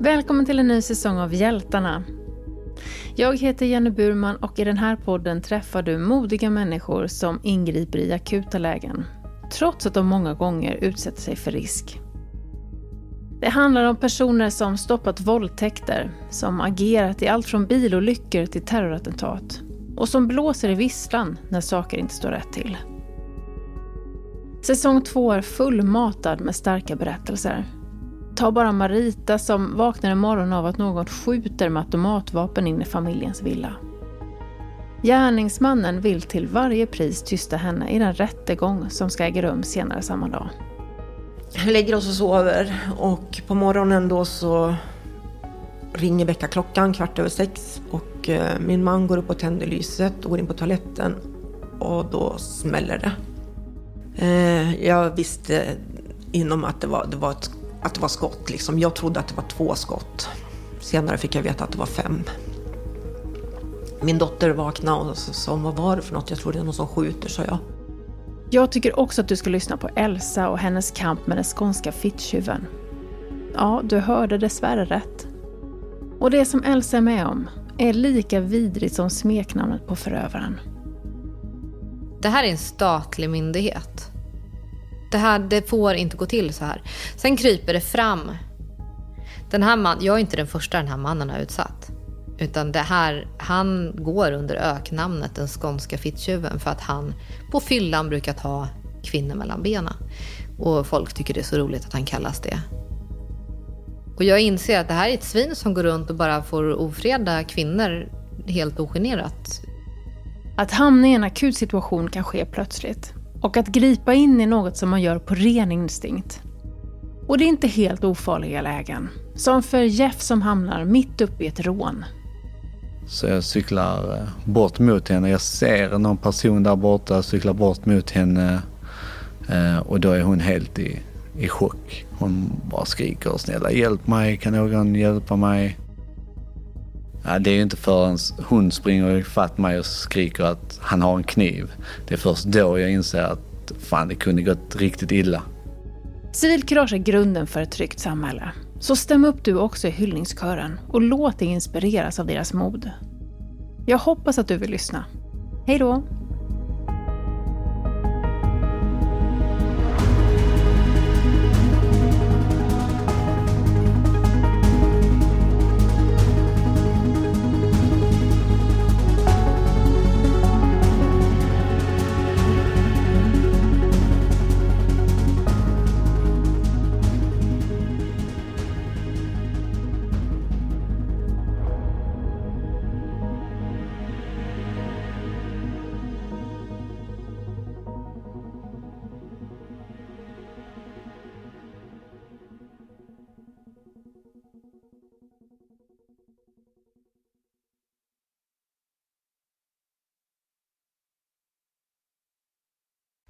Välkommen till en ny säsong av Hjältarna. Jag heter Jenny Burman och i den här podden träffar du modiga människor som ingriper i akuta lägen, trots att de många gånger utsätter sig för risk. Det handlar om personer som stoppat våldtäkter, som agerat i allt från bilolyckor till terrorattentat och som blåser i visslan när saker inte står rätt till. Säsong två är fullmatad med starka berättelser Ta bara Marita som vaknar en morgon av att någon skjuter med automatvapen in i familjens villa. Gärningsmannen vill till varje pris tysta henne i den rättegång som ska äga rum senare samma dag. Vi lägger oss och sover och på morgonen då så ringer väckarklockan kvart över sex och eh, min man går upp och tänder lyset och går in på toaletten och då smäller det. Eh, jag visste inom att det var, det var ett att det var skott. Liksom. Jag trodde att det var två skott. Senare fick jag veta att det var fem. Min dotter vaknade och sa vad var det för något? Jag tror det är någon som skjuter, sa jag. Jag tycker också att du ska lyssna på Elsa och hennes kamp med den skånska fittjuven. Ja, du hörde dessvärre rätt. Och det som Elsa är med om är lika vidrigt som smeknamnet på förövaren. Det här är en statlig myndighet. Det här det får inte gå till så här. Sen kryper det fram. Den här man, jag är inte den första den här mannen har utsatt. Utan det här, han går under öknamnet den skånska fittjuven för att han på fyllan brukar ta kvinnor mellan benen. Och folk tycker det är så roligt att han kallas det. Och jag inser att det här är ett svin som går runt och bara får ofreda kvinnor helt ogenerat. Att hamna i en akut situation kan ske plötsligt. Och att gripa in i något som man gör på ren instinkt. Och det är inte helt ofarliga lägen. Som för Jeff som hamnar mitt uppe i ett rån. Så jag cyklar eh, bort mot henne. Jag ser någon person där borta, cyklar bort mot henne eh, och då är hon helt i, i chock. Hon bara skriker snälla hjälp mig, kan någon hjälpa mig? Ja, det är ju inte förrän hon springer ifatt mig och skriker att han har en kniv. Det är först då jag inser att fan, det kunde gått riktigt illa. Civilkurage är grunden för ett tryggt samhälle. Så stäm upp du också i hyllningskören och låt dig inspireras av deras mod. Jag hoppas att du vill lyssna. Hej då!